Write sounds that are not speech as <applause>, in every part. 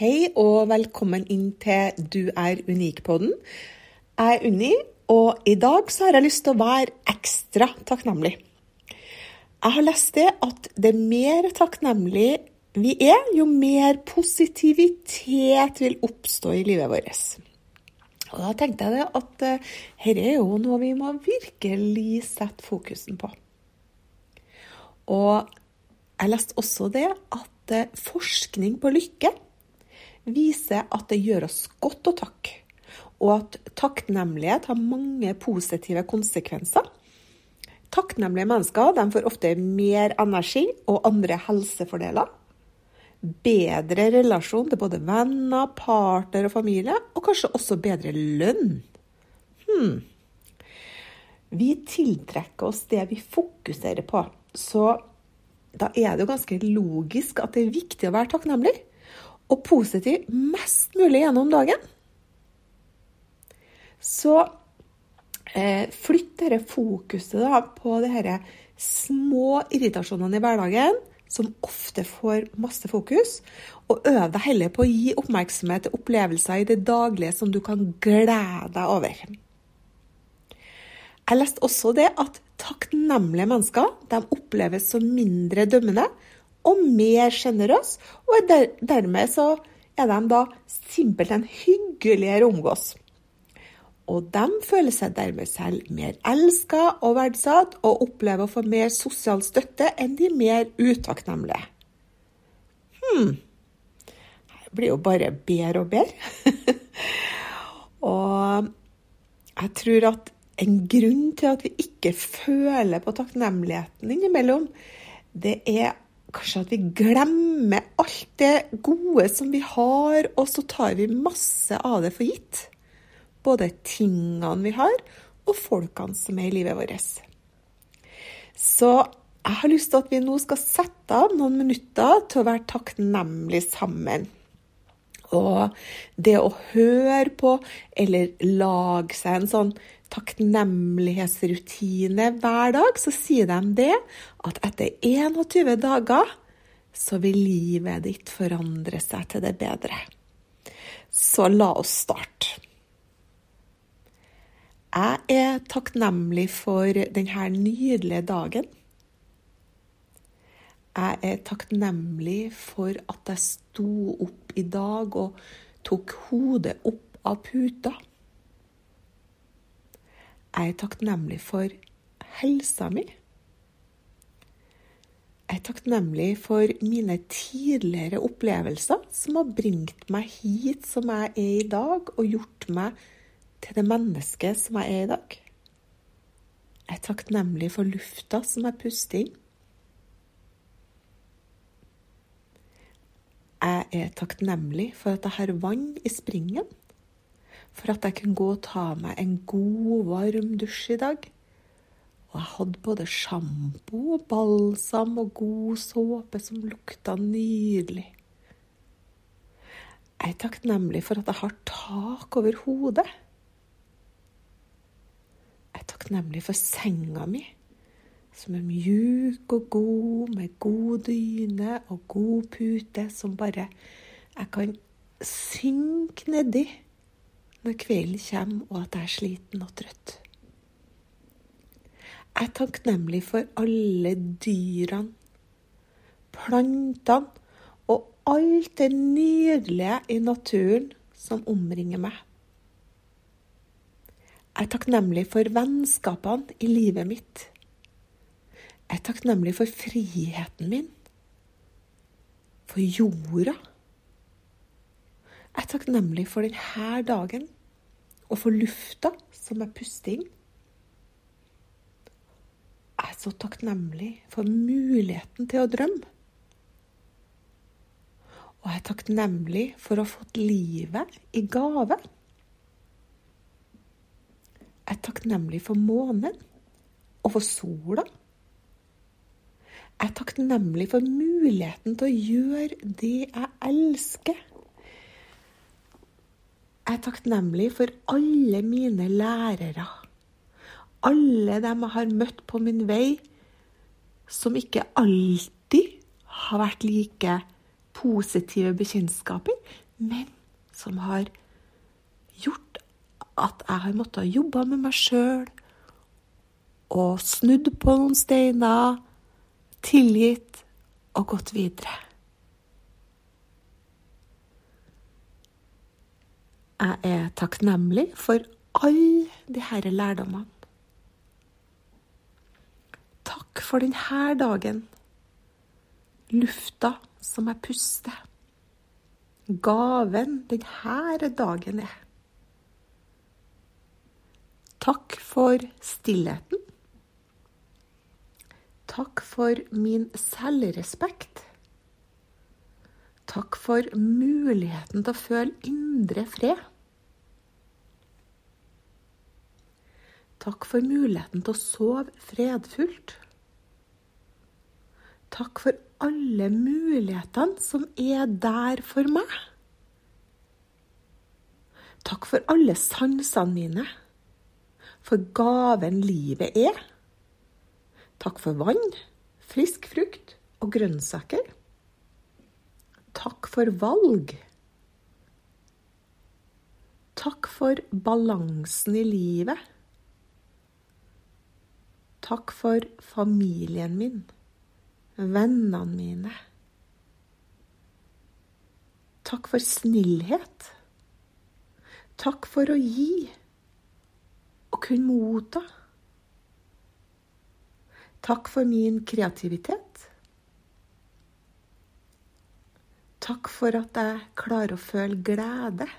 Hei og velkommen inn til Du er unik-podden. Jeg er Unni, og i dag så har jeg lyst til å være ekstra takknemlig. Jeg har lest det at det mer takknemlig vi er, jo mer positivitet vil oppstå i livet vårt. Og Da tenkte jeg det at dette her er jo noe vi må virkelig sette fokusen på. Og jeg leste også det at uh, forskning på lykke viser at det gjør oss godt å takke, og at takknemlighet har mange positive konsekvenser. Takknemlige mennesker får ofte mer energi og andre helsefordeler. Bedre relasjon til både venner, partner og familie, og kanskje også bedre lønn. Hmm. Vi tiltrekker oss det vi fokuserer på, så da er det jo ganske logisk at det er viktig å være takknemlig og positiv mest mulig gjennom dagen. Så eh, flytt dette fokuset da, på de små irritasjonene i hverdagen, som ofte får masse fokus, og øv deg heller på å gi oppmerksomhet til opplevelser i det daglige som du kan glede deg over. Jeg leste også det at takknemlige mennesker de oppleves som mindre dømmende og mer sjenerøse, og der, dermed så er de da simpelthen hyggeligere å omgås. Og de føler seg dermed selv mer elska og verdsatt, og opplever å få mer sosial støtte enn de mer utakknemlige. Hm Det blir jo bare bedre og bedre. <laughs> og jeg tror at en grunn til at vi ikke føler på takknemligheten innimellom, det er kanskje at vi glemmer alt det gode som vi har, og så tar vi masse av det for gitt. Både tingene vi har, og folkene som er i livet vårt. Så jeg har lyst til at vi nå skal sette av noen minutter til å være takknemlige sammen. Og det å høre på, eller lage seg en sånn takknemlighetsrutine hver dag, så sier de det at etter 21 dager så vil livet ditt forandre seg til det bedre. Så la oss starte. Jeg er takknemlig for denne nydelige dagen. Jeg er takknemlig for at jeg sto opp i dag og tok hodet opp av puta. Jeg er takknemlig for helsa mi. Jeg er takknemlig for mine tidligere opplevelser som har bringt meg hit som jeg er i dag, og gjort meg til det mennesket som jeg er i dag. Jeg er takknemlig for lufta som jeg puster inn. Jeg er takknemlig for at jeg har vann i springen for at jeg kunne gå og ta meg en god, varm dusj i dag. Og jeg hadde både sjampo og balsam og god såpe som lukta nydelig. Jeg er takknemlig for at jeg har tak over hodet. Jeg er takknemlig for senga mi, som er mjuk og god, med god dyne og god pute, som bare jeg kan synke nedi når kvelden kommer og at jeg er sliten og trøtt. Jeg er takknemlig for alle dyrene, plantene og alt det nydelige i naturen som omringer meg. Jeg er takknemlig for vennskapene i livet mitt. Jeg er takknemlig for friheten min, for jorda jeg er takknemlig for denne dagen og for lufta som jeg puster inn. Jeg er så takknemlig for muligheten til å drømme. Og jeg er takknemlig for å ha fått livet i gave. Jeg er takknemlig for månen og for sola. Jeg er takknemlig for muligheten til å gjøre det jeg elsker. Jeg er takknemlig for alle mine lærere. Alle dem jeg har møtt på min vei, som ikke alltid har vært like positive bekjentskaper, men som har gjort at jeg har måttet jobbe med meg sjøl og snudd på noen steiner, tilgitt og gått videre. Jeg er takknemlig for alle disse lærdommene. Takk for denne dagen. Lufta som jeg puster. Gaven denne dagen er. Takk for stillheten. Takk for min selvrespekt. Takk for muligheten til å føle indre fred. Takk for muligheten til å sove fredfullt. Takk for alle mulighetene som er der for meg. Takk for alle sansene mine, for gaven livet er. Takk for vann, frisk frukt og grønnsaker. Takk for valg. Takk for balansen i livet. Takk for familien min vennene mine. Takk for snillhet. Takk for å gi og kunne motta. Takk for min kreativitet. Takk for at jeg klarer å føle glede.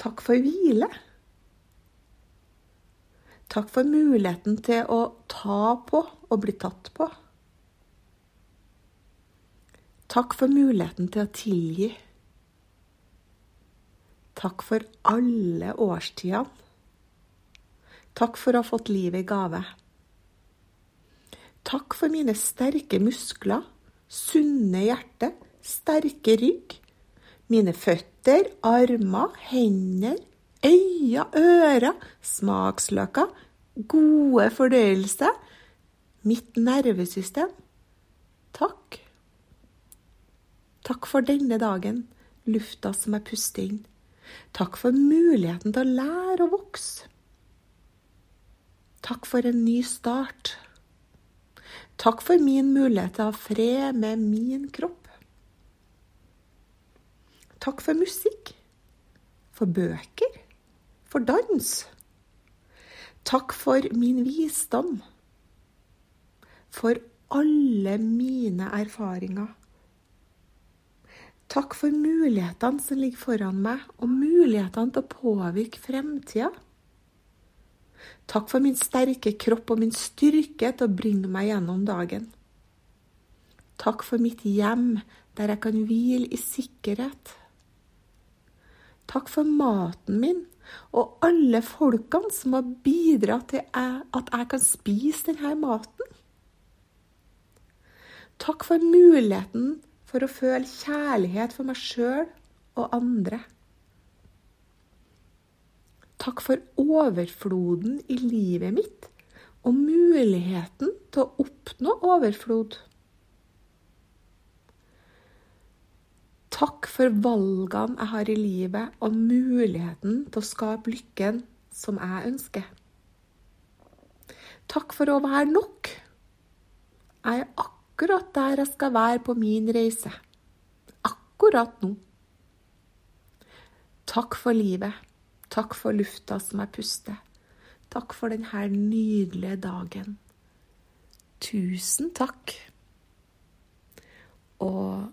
Takk for hvile. Takk for muligheten til å ta på og bli tatt på. Takk for muligheten til å tilgi. Takk for alle årstidene. Takk for å ha fått livet i gave. Takk for mine sterke muskler, sunne hjerte, sterke rygg, mine føtter, armer, hender, øyne, ører, smaksløker, gode fordøyelse, mitt nervesystem. Takk. Takk for denne dagen, lufta som jeg puster inn. Takk for muligheten til å lære å vokse. Takk for en ny start. Takk for min mulighet til å ha fred med min kropp. Takk for musikk, for bøker, for dans. Takk for min visdom, for alle mine erfaringer. Takk for mulighetene som ligger foran meg, og mulighetene til å påvirke fremtida. Takk for min sterke kropp og min styrke til å bringe meg gjennom dagen. Takk for mitt hjem, der jeg kan hvile i sikkerhet. Takk for maten min og alle folkene som har bidratt til at jeg kan spise denne maten. Takk for muligheten for å føle kjærlighet for meg sjøl og andre. Takk for overfloden i livet mitt og muligheten til å oppnå overflod. Takk for valgene jeg har i livet og muligheten til å skape lykken som jeg ønsker. Takk for å være nok. Jeg er akkurat der jeg skal være på min reise. Akkurat nå. Takk for livet. Takk for lufta som jeg puster. Takk for denne nydelige dagen. Tusen takk. Og